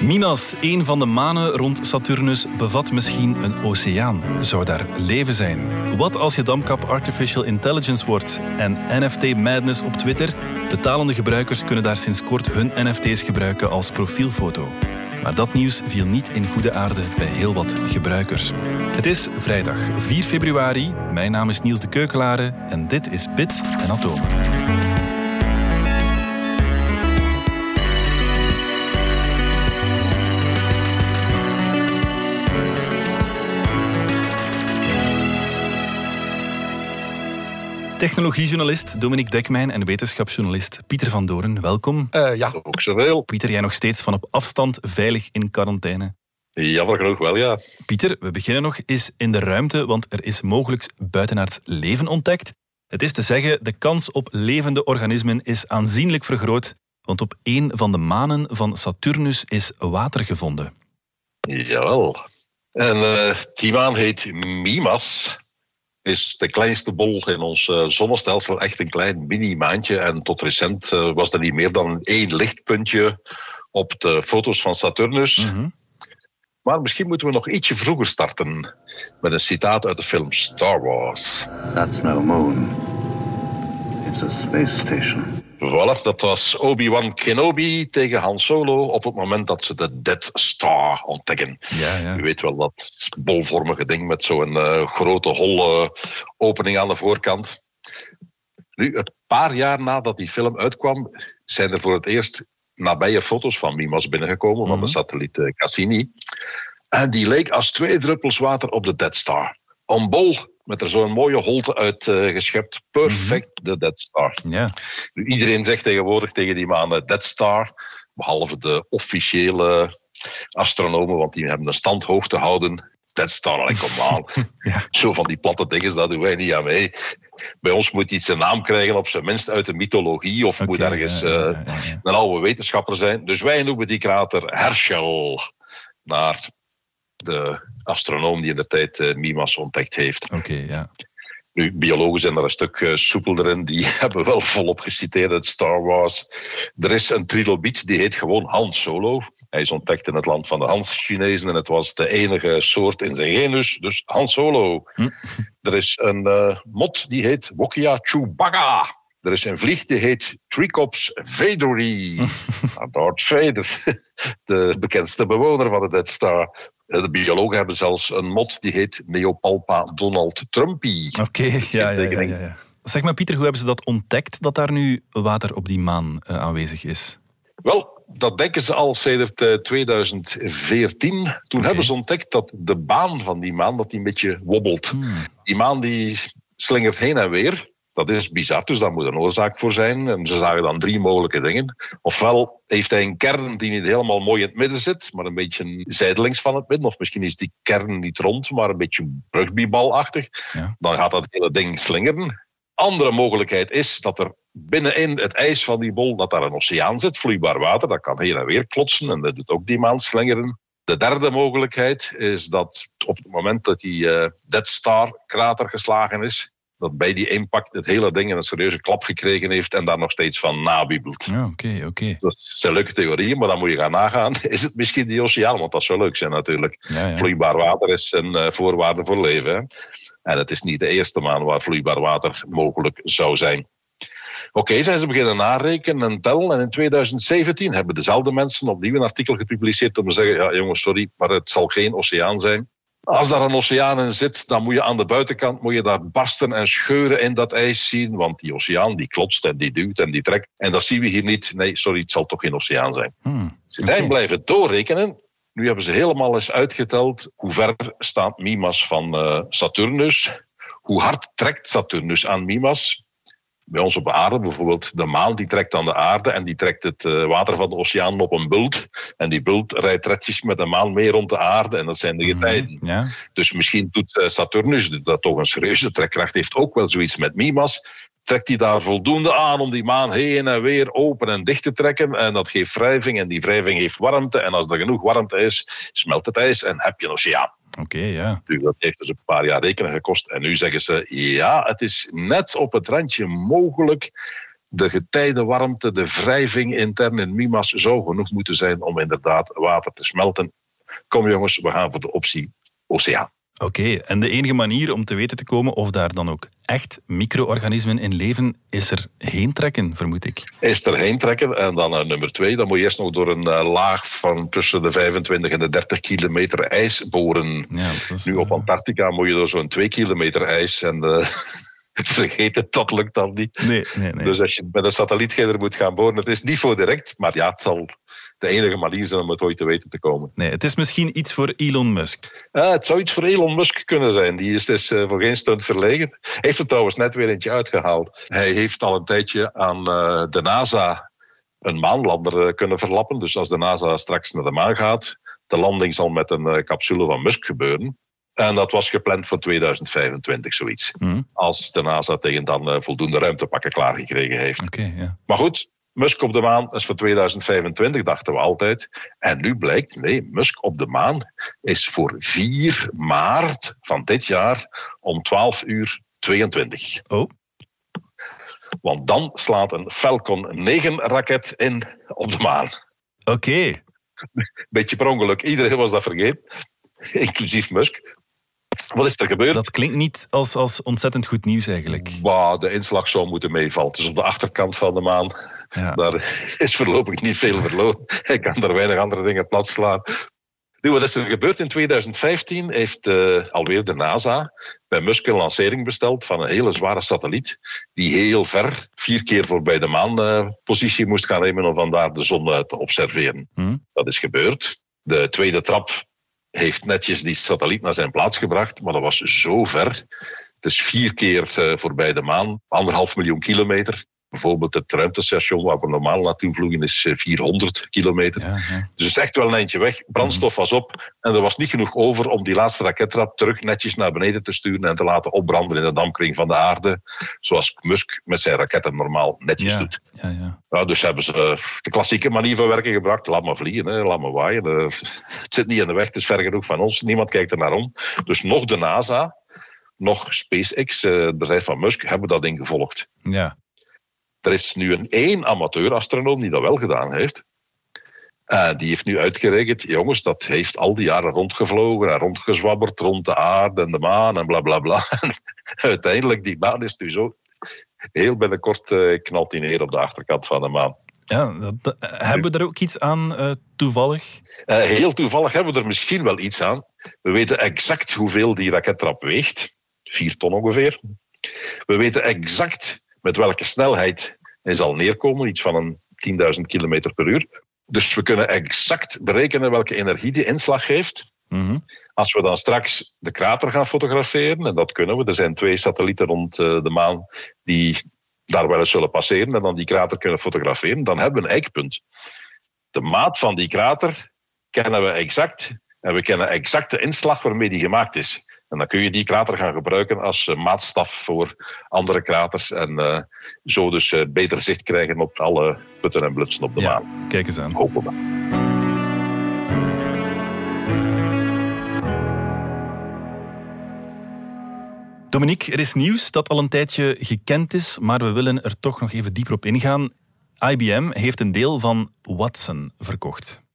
Mimas, een van de manen rond Saturnus, bevat misschien een oceaan. Zou daar leven zijn? Wat als je damkap Artificial Intelligence wordt en NFT Madness op Twitter? Betalende gebruikers kunnen daar sinds kort hun NFT's gebruiken als profielfoto. Maar dat nieuws viel niet in goede aarde bij heel wat gebruikers. Het is vrijdag 4 februari. Mijn naam is Niels de Keukelare en dit is Bits en Atomen. Technologiejournalist Dominique Dekmijn en wetenschapsjournalist Pieter van Doorn, welkom. Uh, ja, ook zoveel. Pieter, jij nog steeds van op afstand veilig in quarantaine? Jammer genoeg wel, ja. Pieter, we beginnen nog eens in de ruimte, want er is mogelijk buitenaards leven ontdekt. Het is te zeggen, de kans op levende organismen is aanzienlijk vergroot, want op een van de manen van Saturnus is water gevonden. Jawel. En uh, die maan heet Mimas is de kleinste bol in ons uh, zonnestelsel echt een klein mini-maantje. En tot recent uh, was er niet meer dan één lichtpuntje op de foto's van Saturnus. Mm -hmm. Maar misschien moeten we nog ietsje vroeger starten met een citaat uit de film Star Wars. That's no moon. It's a space station. Voilà, dat was Obi-Wan Kenobi tegen Han Solo op het moment dat ze de Dead Star ontdekken. Ja, ja. U weet wel dat bolvormige ding met zo'n uh, grote holle opening aan de voorkant. Nu, een paar jaar nadat die film uitkwam, zijn er voor het eerst nabije foto's van Mimas binnengekomen, mm -hmm. van de satelliet uh, Cassini. En die leek als twee druppels water op de Dead Star. Een bol met er zo'n mooie holte uit uh, geschept. Perfect, mm -hmm. de Dead Star. Nu, iedereen zegt tegenwoordig tegen die maan Dead Star, behalve de officiële astronomen, want die hebben een stand hoog te houden. Dead Star, allee, kom aan. ja. Zo van die platte dingen, daar doen wij niet aan mee. Bij ons moet iets een naam krijgen, op zijn minst uit de mythologie, of okay, moet ergens ja, ja, uh, een oude wetenschapper zijn. Dus wij noemen die krater Herschel, naar de astronoom die in de tijd uh, Mimas ontdekt heeft. Oké, okay, ja. Nu, biologen zijn er een stuk uh, soepelder in. Die hebben wel volop geciteerd uit Star Wars. Er is een trilobiet, die heet gewoon Han Solo. Hij is ontdekt in het land van de Hans-Chinezen en het was de enige soort in zijn genus, dus Han Solo. Hm. Er is een uh, mot, die heet Wokia Chewbacca. Er is een vlieg die heet Tricops vaderi. Darth Vader, de bekendste bewoner van de Dead Star. De biologen hebben zelfs een mot die heet Neopalpa Donald Trumpy. Oké, okay, ja, ja, ja, ja, Zeg maar Pieter, hoe hebben ze dat ontdekt dat daar nu water op die maan uh, aanwezig is? Wel, dat denken ze al sedert uh, 2014. Toen okay. hebben ze ontdekt dat de baan van die maan dat die een beetje wobbelt. Hmm. Die maan die slingert heen en weer. Dat is bizar, dus daar moet een oorzaak voor zijn. En ze zagen dan drie mogelijke dingen. Ofwel heeft hij een kern die niet helemaal mooi in het midden zit, maar een beetje zijdelings van het midden. Of misschien is die kern niet rond, maar een beetje rugbybalachtig. Ja. Dan gaat dat hele ding slingeren. Andere mogelijkheid is dat er binnenin het ijs van die bol dat daar een oceaan zit, vloeibaar water. Dat kan heen en weer klotsen en dat doet ook die maan slingeren. De derde mogelijkheid is dat op het moment dat die uh, Dead Star krater geslagen is, dat bij die impact het hele ding een serieuze klap gekregen heeft en daar nog steeds van nabiebelt. Ja, oké, okay, oké. Okay. Dat zijn leuke theorieën, maar dan moet je gaan nagaan. Is het misschien die oceaan? Want dat zou leuk zijn natuurlijk. Ja, ja. Vloeibaar water is een uh, voorwaarde voor leven. Hè? En het is niet de eerste maan waar vloeibaar water mogelijk zou zijn. Oké, okay, zijn ze beginnen narekenen en tellen. En in 2017 hebben dezelfde mensen opnieuw een artikel gepubliceerd om te zeggen: ja, jongens, sorry, maar het zal geen oceaan zijn. Als daar een oceaan in zit, dan moet je aan de buitenkant moet je daar barsten en scheuren in dat ijs zien. Want die oceaan die klotst en die duwt en die trekt. En dat zien we hier niet. Nee, sorry, het zal toch geen oceaan zijn. Hmm, ze zijn okay. blijven doorrekenen. Nu hebben ze helemaal eens uitgeteld hoe ver staat Mimas van uh, Saturnus. Hoe hard trekt Saturnus aan Mimas? Bij ons op aarde bijvoorbeeld, de maan die trekt aan de aarde en die trekt het uh, water van de oceaan op een bult. En die bult rijdt retjes met de maan mee rond de aarde en dat zijn de getijden. Mm, ja. Dus misschien doet uh, Saturnus, dat toch een serieuze trekkracht heeft, ook wel zoiets met Mimas. Trekt hij daar voldoende aan om die maan heen en weer open en dicht te trekken. En dat geeft wrijving en die wrijving heeft warmte. En als er genoeg warmte is, smelt het ijs en heb je een oceaan. Oké, ja. Dus dat heeft dus een paar jaar rekenen gekost. En nu zeggen ze, ja, het is net op het randje mogelijk de getijdenwarmte, de wrijving intern in Mimas zou genoeg moeten zijn om inderdaad water te smelten. Kom jongens, we gaan voor de optie oceaan. Oké, en de enige manier om te weten te komen of daar dan ook echt micro-organismen in leven, is er heen trekken, vermoed ik. Is er heen trekken en dan uh, nummer twee, dan moet je eerst nog door een uh, laag van tussen de 25 en de 30 kilometer ijs boren. Ja, is, nu op Antarctica moet je door zo'n 2 kilometer ijs en... Uh, vergeet het, dat lukt dan niet. Nee, nee, nee. Dus als je met een satellietgeder moet gaan boren, het is niet voor direct, maar ja, het zal de enige manier zijn om het ooit te weten te komen. Nee, het is misschien iets voor Elon Musk. Ja, het zou iets voor Elon Musk kunnen zijn. Die is dus uh, voor geen stunt verlegen. Hij heeft er trouwens net weer eentje uitgehaald. Hij heeft al een tijdje aan uh, de NASA een maanlander uh, kunnen verlappen. Dus als de NASA straks naar de maan gaat, de landing zal met een capsule van Musk gebeuren. En dat was gepland voor 2025, zoiets. Mm. Als de NASA tegen dan voldoende ruimtepakken klaargekregen heeft. Okay, yeah. Maar goed, Musk op de maan is voor 2025, dachten we altijd. En nu blijkt, nee, Musk op de maan is voor 4 maart van dit jaar om 12 uur 22. Oh. Want dan slaat een Falcon 9 raket in op de maan. Oké. Okay. Beetje per ongeluk. Iedereen was dat vergeten, inclusief Musk. Wat is er gebeurd? Dat klinkt niet als, als ontzettend goed nieuws eigenlijk. Bah, de inslag zou moeten meevallen. Dus op de achterkant van de maan, ja. daar is voorlopig niet veel verloren. Hij kan er weinig andere dingen plat slaan. Nu, wat is er gebeurd? In 2015 heeft uh, alweer de NASA bij Musk een lancering besteld van een hele zware satelliet die heel ver, vier keer voorbij de maan, uh, positie moest gaan nemen om vandaar de zon te observeren. Hm. Dat is gebeurd. De tweede trap heeft netjes die satelliet naar zijn plaats gebracht, maar dat was zo ver. Het is vier keer uh, voorbij de maan, anderhalf miljoen kilometer. Bijvoorbeeld het ruimtestation waar we normaal naartoe vloegen is 400 kilometer. Ja, ja. Dus het is echt wel een eindje weg. Brandstof was op en er was niet genoeg over om die laatste rakettrap terug netjes naar beneden te sturen en te laten opbranden in de dampkring van de aarde. Zoals Musk met zijn raketten normaal netjes ja, doet. Ja, ja. Ja, dus hebben ze de klassieke manier van werken gebracht. Laat maar vliegen, hè. laat maar waaien. Het zit niet in de weg, het is ver genoeg van ons. Niemand kijkt er naar om. Dus nog de NASA, nog SpaceX, het bedrijf van Musk, hebben dat ding gevolgd. Ja. Er is nu een één amateur-astronoom die dat wel gedaan heeft. Uh, die heeft nu uitgerekend, jongens, dat heeft al die jaren rondgevlogen en rondgezwabberd rond de aarde en de maan en bla bla bla. uiteindelijk, die maan is nu zo heel binnenkort uh, knalt die neer op de achterkant van de maan. Ja, dat, dat, hebben we er ook iets aan uh, toevallig? Uh, heel toevallig hebben we er misschien wel iets aan. We weten exact hoeveel die rakettrap weegt. Vier ton ongeveer. We weten exact met welke snelheid hij zal neerkomen. Iets van een 10.000 km per uur. Dus we kunnen exact berekenen welke energie die inslag heeft. Mm -hmm. Als we dan straks de krater gaan fotograferen, en dat kunnen we, er zijn twee satellieten rond uh, de maan die daar wel eens zullen passeren en dan die krater kunnen fotograferen, dan hebben we een eikpunt. De maat van die krater kennen we exact en we kennen exact de inslag waarmee die gemaakt is. En dan kun je die krater gaan gebruiken als uh, maatstaf voor andere kraters en uh, zo dus uh, beter zicht krijgen op alle putten en blutsen op de ja, maan. Kijk eens aan. Hopen we. Dominique, er is nieuws dat al een tijdje gekend is, maar we willen er toch nog even dieper op ingaan. IBM heeft een deel van Watson verkocht.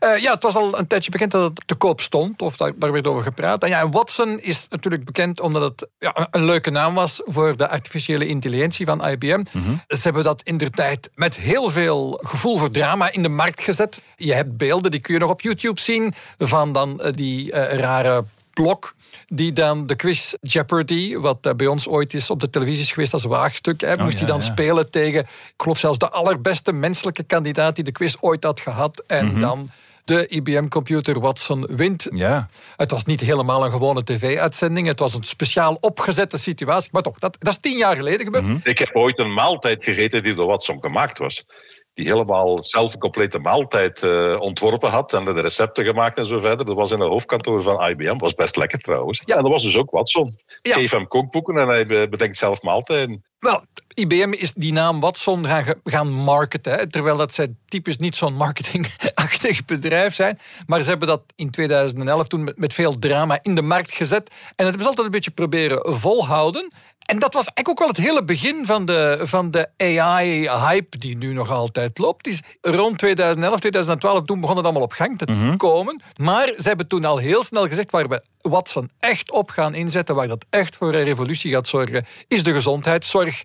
Uh, ja, het was al een tijdje bekend dat het te koop stond, of daar, daar werd over gepraat. En ja, Watson is natuurlijk bekend omdat het ja, een leuke naam was voor de artificiële intelligentie van IBM. Mm -hmm. Ze hebben dat in der tijd met heel veel gevoel voor drama in de markt gezet. Je hebt beelden, die kun je nog op YouTube zien, van dan uh, die uh, rare blok die dan de quiz Jeopardy, wat bij ons ooit is op de televisie is geweest als waagstuk, hè, Oh, moest ja, hij dan ja. spelen tegen, ik geloof zelfs de allerbeste menselijke kandidaat die de quiz ooit had gehad. En Mhm. dan de IBM-computer Watson wint. Ja, Het was niet helemaal een gewone tv-uitzending. Het was een speciaal opgezette situatie. Maar toch, dat, dat is tien jaar geleden gebeurd. Mhm. Ik heb ooit een maaltijd gegeten die door Watson gemaakt was. Die helemaal zelf een complete maaltijd uh, ontworpen had en de recepten gemaakt en zo verder. Dat was in een hoofdkantoor van IBM. Was best lekker trouwens. Ja, en dat was dus ook Watson. Ja. Geef hem kookboeken en hij bedenkt zelf maaltijden. Wel, IBM is die naam Watson gaan, marketen. Hè, terwijl dat zij typisch niet zo'n marketingachtig bedrijf zijn. Maar ze hebben dat in 2011 toen met, met veel drama in de markt gezet. En het hebben ze altijd een beetje proberen volhouden. En dat was eigenlijk ook wel het hele begin van de, van de AI-hype die nu nog altijd loopt. is rond 2011, 2012, toen begon het allemaal op gang te Mhm. komen. Maar ze hebben toen al heel snel gezegd waar we Watson echt op gaan inzetten, waar dat echt voor een revolutie gaat zorgen, is de gezondheidszorg.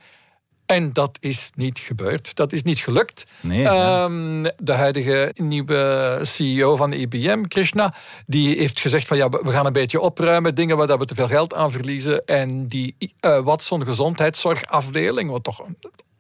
En dat is niet gebeurd. Dat is niet gelukt. Nee, ja. Ehm, de huidige nieuwe CEO van de IBM, Krishna, die heeft gezegd van ja, we gaan een beetje opruimen, dingen waar dat we te veel geld aan verliezen. En die eh Watson gezondheidszorgafdeling, wat toch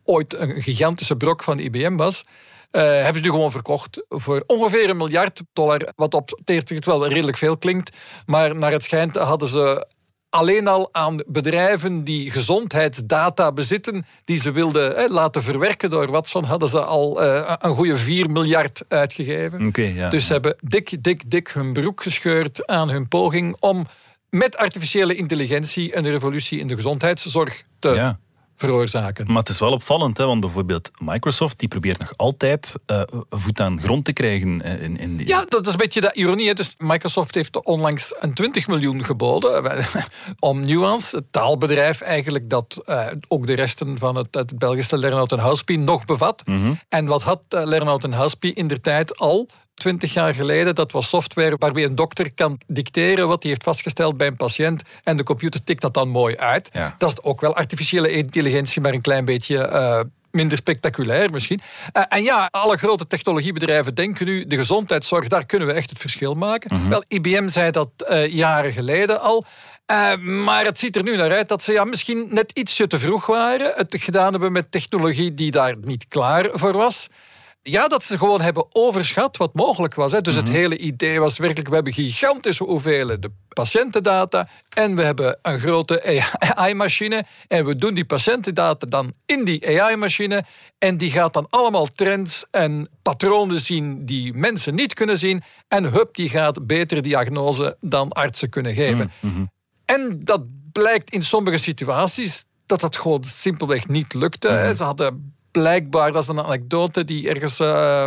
ooit een gigantische brok van IBM was, eh, hebben ze nu gewoon verkocht voor ongeveer een miljard dollar. Wat op het eerste gezicht wel redelijk veel klinkt. Maar naar het schijnt hadden ze alleen al aan bedrijven die gezondheidsdata bezitten, die ze wilden eh, laten verwerken door Watson, hadden ze al eh, een goede 4 miljard uitgegeven. Ja. Dus ze hebben dik, dik, dik hun broek gescheurd aan hun poging om met artificiële intelligentie een revolutie in de gezondheidszorg te ja. Veroorzaken. Maar het is wel opvallend, hè, want bijvoorbeeld Microsoft die probeert nog altijd eh, voet aan grond te krijgen eh, in, in die... Ja, dat is een beetje de ironie. Hè. Dus Microsoft heeft onlangs een 20 miljoen geboden om Nuance, het taalbedrijf eigenlijk dat eh, ook de resten van het, het Belgische Lernout en Houspie nog bevat. En wat had Lernout en Houspie in der tijd al? 20 jaar geleden, dat was software waarmee een dokter kan dicteren wat hij heeft vastgesteld bij een patiënt en de computer tikt dat dan mooi uit. Ja. Dat is ook wel artificiële intelligentie, maar een klein beetje uh, minder spectaculair misschien. Uh, en ja, alle grote technologiebedrijven denken nu, de gezondheidszorg, daar kunnen we echt het verschil maken. Mhm. Mm -hmm. Wel, IBM zei dat uh, jaren geleden al. Uh, maar het ziet er nu naar uit dat ze ja, misschien net ietsje te vroeg waren. Het gedaan hebben met technologie die daar niet klaar voor was. Ja, dat ze gewoon hebben overschat wat mogelijk was. Hè. Dus het hele idee was werkelijk, we hebben gigantische hoeveelheden patiëntendata en we hebben een grote AI-machine en we doen die patiëntendata dan in die AI-machine en die gaat dan allemaal trends en patronen zien die mensen niet kunnen zien en hup, die gaat betere diagnose dan artsen kunnen geven. Mm-hmm. En dat blijkt in sommige situaties dat dat gewoon simpelweg niet lukte. Ze hadden blijkbaar, dat is een anekdote die ergens uh,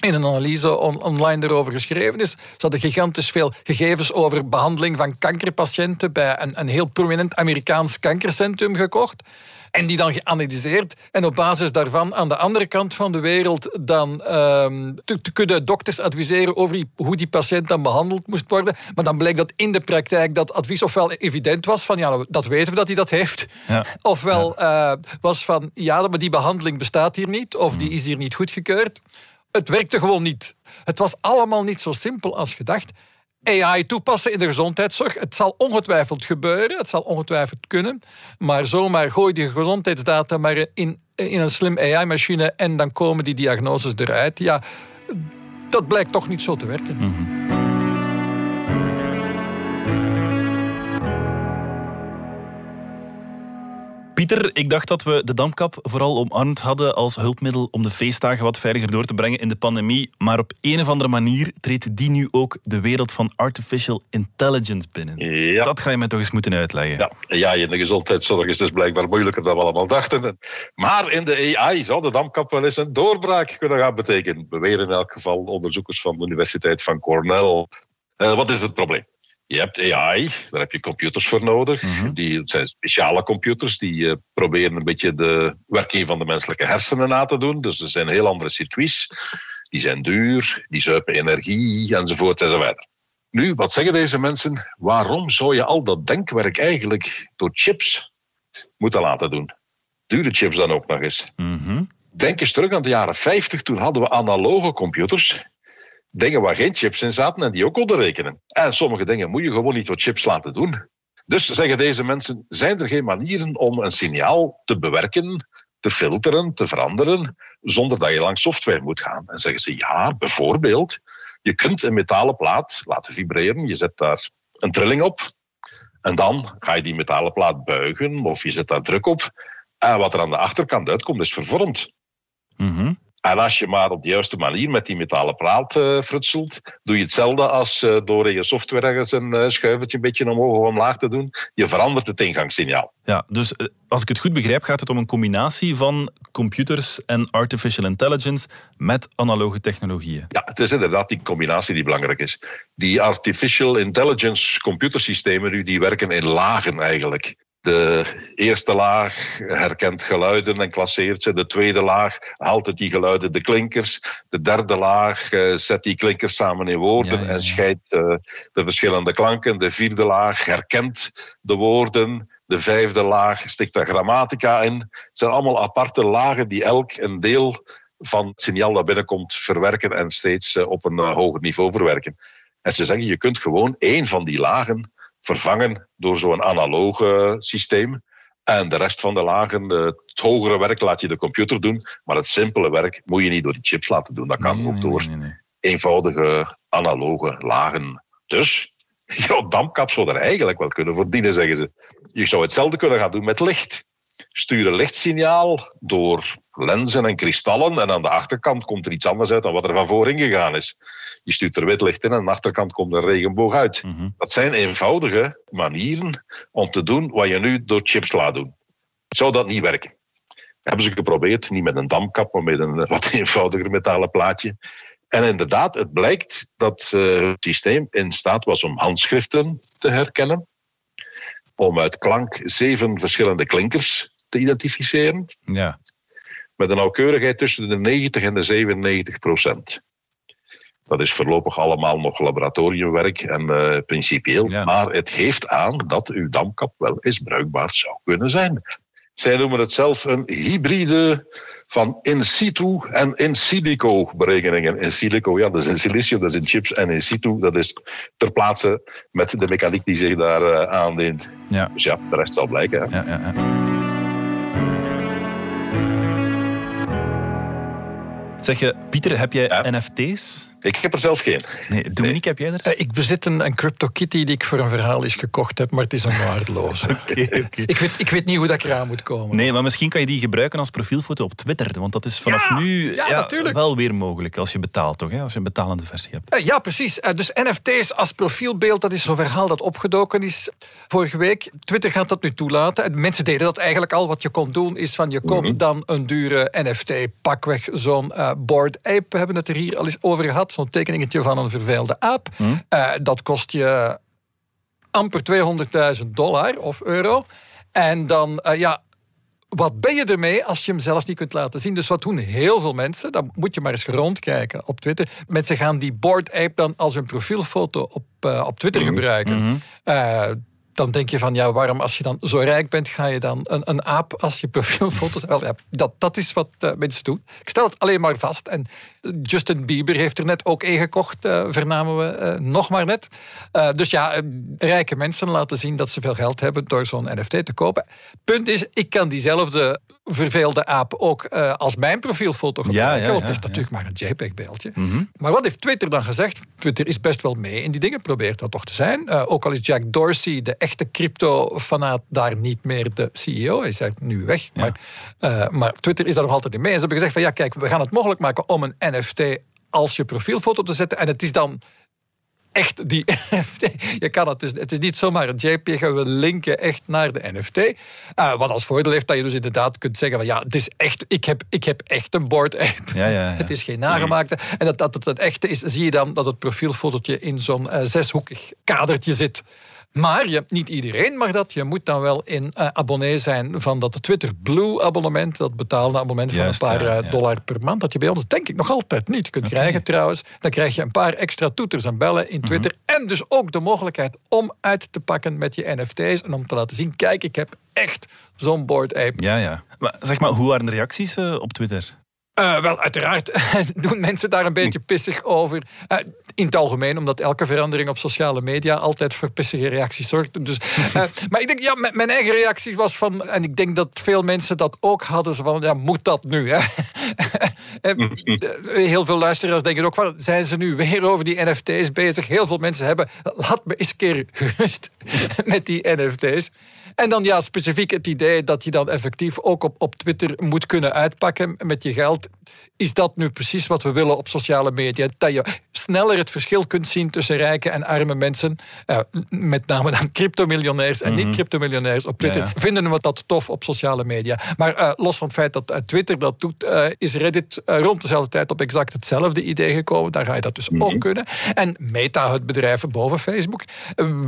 in een analyse on online erover geschreven is. Ze hadden gigantisch veel gegevens over behandeling van kankerpatiënten bij een, een heel prominent Amerikaans kankercentrum gekocht. En die dan geanalyseerd. En op basis daarvan aan de andere kant van de wereld dan um, te, te, kunnen dokters adviseren over die, hoe die patiënt dan behandeld moest worden. Maar dan bleek dat in de praktijk dat advies ofwel evident was van ja, dat weten we dat hij dat heeft. Ja. Ofwel ja. Uh, was van ja, maar die behandeling bestaat hier niet. Of die is hier niet goedgekeurd. Het werkte gewoon niet. Het was allemaal niet zo simpel als gedacht. AI toepassen in de gezondheidszorg. Het zal ongetwijfeld gebeuren, het zal ongetwijfeld kunnen. Maar zomaar gooi die gezondheidsdata maar in, in een slim AI-machine en dan komen die diagnoses eruit. Ja, dat blijkt toch niet zo te werken. Mm-hmm. Pieter, ik dacht dat we de damkap vooral omarmd hadden als hulpmiddel om de feestdagen wat veiliger door te brengen in de pandemie. Maar op een of andere manier treedt die nu ook de wereld van artificial intelligence binnen. Ja. Dat ga je mij toch eens moeten uitleggen. Ja, ja in de gezondheidszorg is dus blijkbaar moeilijker dan we allemaal dachten. Maar in de AI zou de damkap wel eens een doorbraak kunnen gaan betekenen. Beweren in elk geval onderzoekers van de Universiteit van Cornell. Uh, wat is het probleem? Je hebt AI, daar heb je computers voor nodig. Mm-hmm. Die, het zijn speciale computers die uh, proberen een beetje de werking van de menselijke hersenen na te doen. Dus er zijn heel andere circuits. Die zijn duur, die zuipen energie enzovoort enzovoort. Nu, wat zeggen deze mensen? Waarom zou je al dat denkwerk eigenlijk door chips moeten laten doen? Dure chips dan ook nog eens. Mm-hmm. Denk eens terug aan de jaren 50, toen hadden we analoge computers dingen waar geen chips in zaten en die ook konden rekenen. En sommige dingen moet je gewoon niet door chips laten doen. Dus zeggen deze mensen, zijn er geen manieren om een signaal te bewerken, te filteren, te veranderen, zonder dat je langs software moet gaan? En zeggen ze, ja, bijvoorbeeld, je kunt een metalen plaat laten vibreren, je zet daar een trilling op, en dan ga je die metalen plaat buigen, of je zet daar druk op, en wat er aan de achterkant uitkomt, is vervormd. Mm-hmm. En als je maar op de juiste manier met die metalen plaat uh, frutselt, doe je hetzelfde als uh, door in je software ergens een uh, schuivertje een beetje omhoog of omlaag te doen. Je verandert het ingangssignaal. Ja, dus als ik het goed begrijp, gaat het om een combinatie van computers en artificial intelligence met analoge technologieën. Ja, het is inderdaad die combinatie die belangrijk is. Die artificial intelligence computersystemen nu, die werken in lagen eigenlijk. De eerste laag herkent geluiden en klasseert ze. De tweede laag haalt die geluiden de klinkers. De derde laag uh, zet die klinkers samen in woorden Ja, ja, ja. en scheidt uh, de verschillende klanken. De vierde laag herkent de woorden. De vijfde laag stikt daar grammatica in. Het zijn allemaal aparte lagen die elk een deel van het signaal dat binnenkomt verwerken en steeds uh, op een hoger niveau verwerken. En ze zeggen, je kunt gewoon één van die lagen vervangen door zo'n analoge systeem. En de rest van de lagen, het hogere werk laat je de computer doen, maar het simpele werk moet je niet door die chips laten doen. Dat kan Nee, ook nee, door nee, eenvoudige analoge lagen. Dus jouw damkap zou er eigenlijk wel kunnen verdienen, zeggen ze. Je zou hetzelfde kunnen gaan doen met licht. Stuur een lichtsignaal door lenzen en kristallen en aan de achterkant komt er iets anders uit dan wat er van voorin gegaan is. Je stuurt er wit licht in en aan de achterkant komt een regenboog uit. Mhm. Dat zijn eenvoudige manieren om te doen wat je nu door chips laat doen. Zou dat niet werken? Hebben ze geprobeerd, niet met een damkap, maar met een wat eenvoudiger metalen plaatje. En inderdaad, het blijkt dat uh, het systeem in staat was om handschriften te herkennen, om uit klank zeven verschillende klinkers te identificeren, Ja. met een nauwkeurigheid tussen de 90 en de 97 procent. Dat is voorlopig allemaal nog laboratoriumwerk en uh, principieel. Ja. Maar het geeft aan dat uw damkap wel eens bruikbaar zou kunnen zijn. Zij noemen het zelf een hybride van in situ en in silico berekeningen. In silico, ja, dat is in silicium, dat is in chips. En in situ, dat is ter plaatse met de mechaniek die zich daar uh, aandient. Ja. Dus ja, de rest zal blijken. Hè. Ja, ja, ja. Zeg je, Pieter, heb jij Ja. NFT's? Ik heb er zelf geen. Nee, Dominique, heb jij er? Eh, Ik bezit een, een CryptoKitty die ik voor een verhaal eens gekocht heb, maar het is een oké. ik, weet, ik weet niet hoe dat ik eraan moet komen. Nee, maar misschien kan je die gebruiken als profielfoto op Twitter. Want dat is vanaf Ja, nu ja, wel weer mogelijk als je betaalt, toch? Hè? Als je een betalende versie hebt. Eh, Ja, precies. Eh, Dus NFT's als profielbeeld, dat is zo'n verhaal dat opgedoken is vorige week. Twitter gaat dat nu toelaten. En Mensen deden dat eigenlijk al. Wat je kon doen, is van je koopt dan een dure NFT. Pakweg zo'n eh Bored Ape. We hebben het er hier al eens over gehad. Zo'n tekeningetje van een verveelde aap. Eh, dat kost je amper 200.000 dollar of euro. En dan, eh, ja, wat ben je ermee als je hem zelfs niet kunt laten zien? Dus wat doen heel veel mensen? Dan moet je maar eens rondkijken op Twitter. Mensen gaan die board ape dan als hun profielfoto op, uh, op Twitter gebruiken. Uh, dan denk je van, ja, waarom als je dan zo rijk bent, ga je dan een, een aap als je profielfoto's... Wel, ja, dat, dat is wat uh, mensen doen. Ik stel het alleen maar vast. En Justin Bieber heeft er net ook één gekocht, uh, vernamen we uh, nog maar net. dus ja, rijke mensen laten zien dat ze veel geld hebben door zo'n NFT te kopen. Punt is, ik kan diezelfde verveelde aap ook als mijn profielfoto gebruiken. Ja, ja, ja, want het is natuurlijk maar een JPEG-beeldje. Mm -hmm. Maar wat heeft Twitter dan gezegd? Twitter is best wel mee in die dingen, probeert dat toch te zijn. ook al is Jack Dorsey, de echte crypto-fanaat, daar niet meer de CEO. Hij is eigenlijk nu weg. Maar, maar Twitter is daar nog altijd in mee. En ze hebben gezegd van, ja, kijk, we gaan het mogelijk maken om een NFT als je profielfoto te zetten. En het is dan echt die NFT. Je kan het dus, het is niet zomaar een JPEG, we linken echt naar de NFT. Uh, wat als voordeel heeft dat je dus inderdaad kunt zeggen van ja, het is echt, ik heb, ik heb echt een board ape. Ja, ja, ja. Het is geen nagemaakte. En dat, dat het het echte is, zie je dan dat het profielfotootje in zo'n uh, zeshoekig kadertje zit. Maar je, niet iedereen mag dat. Je moet dan wel in uh, abonnee zijn van dat Twitter Blue abonnement. Dat betaalde abonnement Juist, van een paar ja, ja. dollar per maand. Dat je bij ons denk ik nog altijd niet kunt okay. krijgen trouwens. Dan krijg je een paar extra toeters en bellen in Twitter. Mm -hmm. En dus ook de mogelijkheid om uit te pakken met je NFT's. En om te laten zien, kijk ik heb echt zo'n board ape. Ja, ja. Maar zeg maar, hoe waren de reacties uh, op Twitter? Uh, wel, uiteraard doen mensen daar een beetje pissig over. Uh, in het algemeen, omdat elke verandering op sociale media altijd voor pissige reacties zorgt. Dus, uh, maar ik denk, ja, mijn eigen reactie was van, en ik denk dat veel mensen dat ook hadden, van, ja, moet dat nu? Hè? Heel veel luisteraars denken ook van, zijn ze nu weer over die NFT's bezig? Heel veel mensen hebben, laat me eens een keer gerust met die NFT's. En dan ja, specifiek het idee dat je dan effectief ook op, op Twitter moet kunnen uitpakken met je geld. Is dat nu precies wat we willen op sociale media? Dat je sneller het verschil kunt zien tussen rijke en arme mensen. Uh, met name dan cryptomiljonairs en niet-cryptomiljonairs op Twitter. Vinden we dat tof op sociale media. Maar uh, los van het feit dat uh, Twitter dat doet, is Reddit rond dezelfde tijd op exact hetzelfde idee gekomen. Daar ga je dat dus ook kunnen. En Meta, het bedrijf boven Facebook,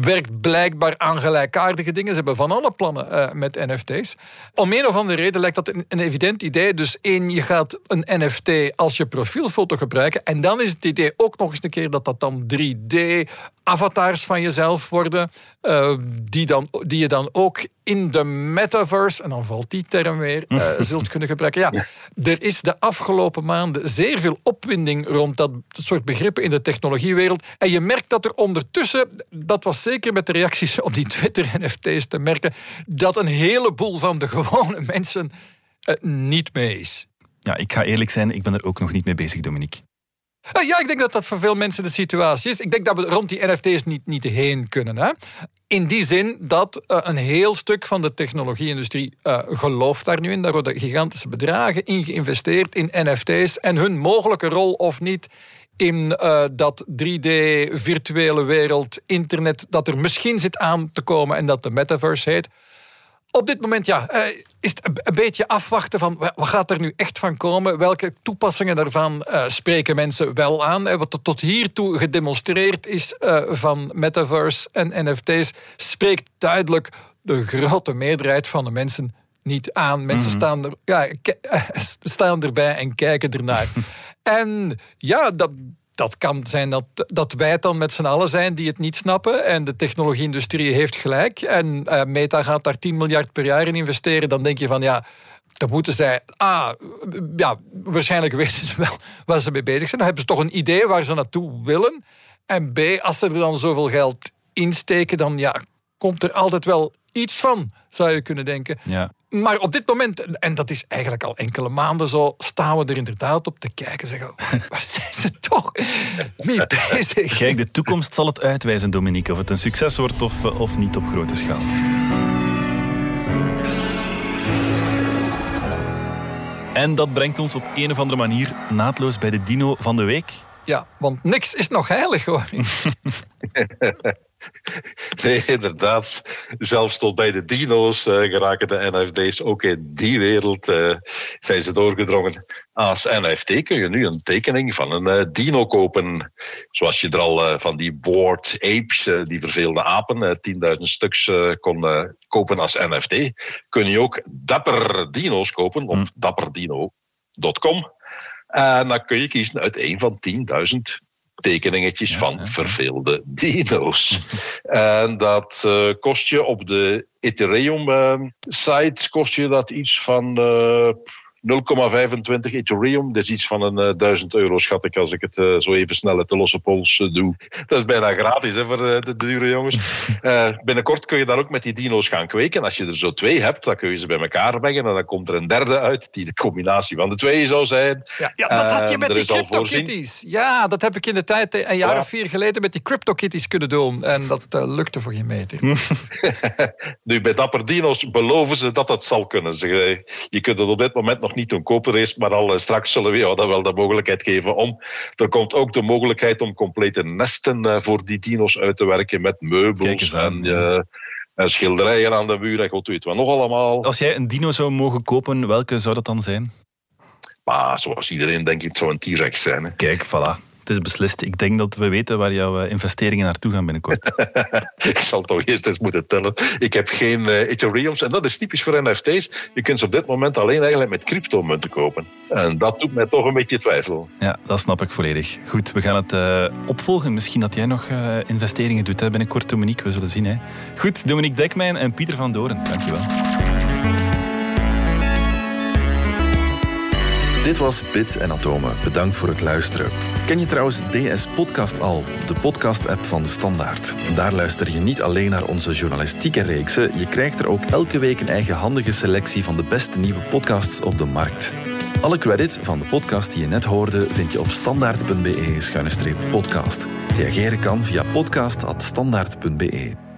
werkt blijkbaar aan gelijkaardige dingen. Ze hebben van alle plannen met NFT's. Om een of andere reden lijkt dat een, een evident idee. Dus één, je gaat een NFT als je profielfoto gebruiken. En dan is het idee ook nog eens een keer dat dat dan 3D avatars van jezelf worden, uh, die, dan, die je dan ook in de metaverse, en dan valt die term weer, uh, zult kunnen gebruiken. Ja, er is de afgelopen maanden zeer veel opwinding rond dat soort begrippen in de technologiewereld. En je merkt dat er ondertussen, dat was zeker met de reacties op die Twitter-NFT's te merken, dat een heleboel van de gewone mensen uh, niet mee is. Ja, ik ga eerlijk zijn, ik ben er ook nog niet mee bezig, Dominique. Eh, ja, ik denk dat dat voor veel mensen de situatie is. Ik denk dat we rond die NFT's niet, niet heen kunnen. Hè? In die zin dat uh, een heel stuk van de technologie-industrie uh, gelooft daar nu in. Daar worden gigantische bedragen in geïnvesteerd in NFT's en hun mogelijke rol of niet in dat 3D-virtuele wereld, internet, dat er misschien zit aan te komen en dat de metaverse heet. Op dit moment ja, eh, is het een beetje afwachten van wat gaat er nu echt van komen? Welke toepassingen daarvan uh, spreken mensen wel aan? Wat er tot hiertoe gedemonstreerd is uh, van metaverse en NFT's spreekt duidelijk de grote meerderheid van de mensen niet aan. Mensen mm staan, er, ja, staan erbij en kijken ernaar. en ja, dat dat kan zijn dat, dat wij het dan met z'n allen zijn die het niet snappen. En de technologie-industrie heeft gelijk. En uh, Meta gaat daar 10 miljard per jaar in investeren. Dan denk je van ja. Dan moeten zij, ah, ja, waarschijnlijk weten ze wel waar ze mee bezig zijn. Dan hebben ze toch een idee waar ze naartoe willen. En B, als ze er dan zoveel geld insteken, dan ja, komt er altijd wel iets van, zou je kunnen denken. Ja. Maar op dit moment, en dat is eigenlijk al enkele maanden zo, staan we er inderdaad op te kijken. Zeggen, waar zijn ze toch mee bezig? Kijk, de toekomst zal het uitwijzen, Dominique, of het een succes wordt of, eh, of niet op grote schaal. En dat brengt ons op een of andere manier naadloos bij de dino van de week. Ja, want niks is nog heilig hoor. Nee, inderdaad. Zelfs tot bij de dino's uh, geraken de NFT's. Ook in die wereld uh, zijn ze doorgedrongen. Als NFT kun je nu een tekening van een uh, dino kopen. Zoals je er al van die board apes, die verveelde apen, 10.000 stuks kon kopen als NFT. Kun je ook dapper dino's kopen op mm. dapperdino.com. En dan kun je kiezen uit een van 10.000 tekeningetjes van verveelde dino's. en dat uh, kost je op de Ethereum-site uh, kost je dat iets van uh, 0,25 Ethereum. Dat is iets van een uh, eh, 1000 euro, schat ik, als ik het uh, zo even snel uit de losse pols uh, doe. Dat is bijna gratis hè, voor de dure jongens. binnenkort kun je daar ook met die dino's gaan kweken. Als je er zo twee hebt, dan kun je ze bij elkaar brengen. En dan komt er een derde uit, die de combinatie van de twee zou zijn. Ja, ja dat had je met die CryptoKitties. Ja, dat heb ik in de tijd, een jaar of vier geleden, met die CryptoKitties kunnen doen. En dat lukte voor geen meter. nu, bij Dapper Dino's beloven ze dat dat zal kunnen. Je kunt het op dit moment nog niet een koper is, maar al eh, straks zullen we jou dat wel de mogelijkheid geven om. Er komt ook de mogelijkheid om complete nesten eh, voor die dino's uit te werken met meubels en, uh, en, schilderijen aan de muur en god weet wat nog allemaal. Als jij een dino zou mogen kopen, welke zou dat dan zijn? Maar zoals iedereen denk ik, het zou een T-Rex zijn. Hè. Kijk, voilà het is beslist. Ik denk dat we weten waar jouw eh, investeringen naartoe gaan binnenkort. ik zal toch eerst eens moeten tellen. Ik heb geen uh, Ethereums en dat is typisch voor NFT's. Je kunt ze op dit moment alleen eigenlijk met cryptomunten kopen. En dat doet mij toch een beetje twijfel. Ja, dat snap ik volledig. Goed, we gaan het uh, opvolgen. Misschien dat jij nog uh, investeringen doet hè? binnenkort, Dominique. We zullen zien. Hè? Goed, Dominique Dekmijn en Pieter van Doren. Dankjewel. Dit was Bits en Atomen. Bedankt voor het luisteren. Ken je trouwens DS Podcast al, de podcast-app van de Standaard? Daar luister je niet alleen naar onze journalistieke reeksen, je krijgt er ook elke week een eigenhandige selectie van de beste nieuwe podcasts op de markt. Alle credits van de podcast die je net hoorde vind je op standaard.be-podcast. Reageren kan via podcast.standaard.be.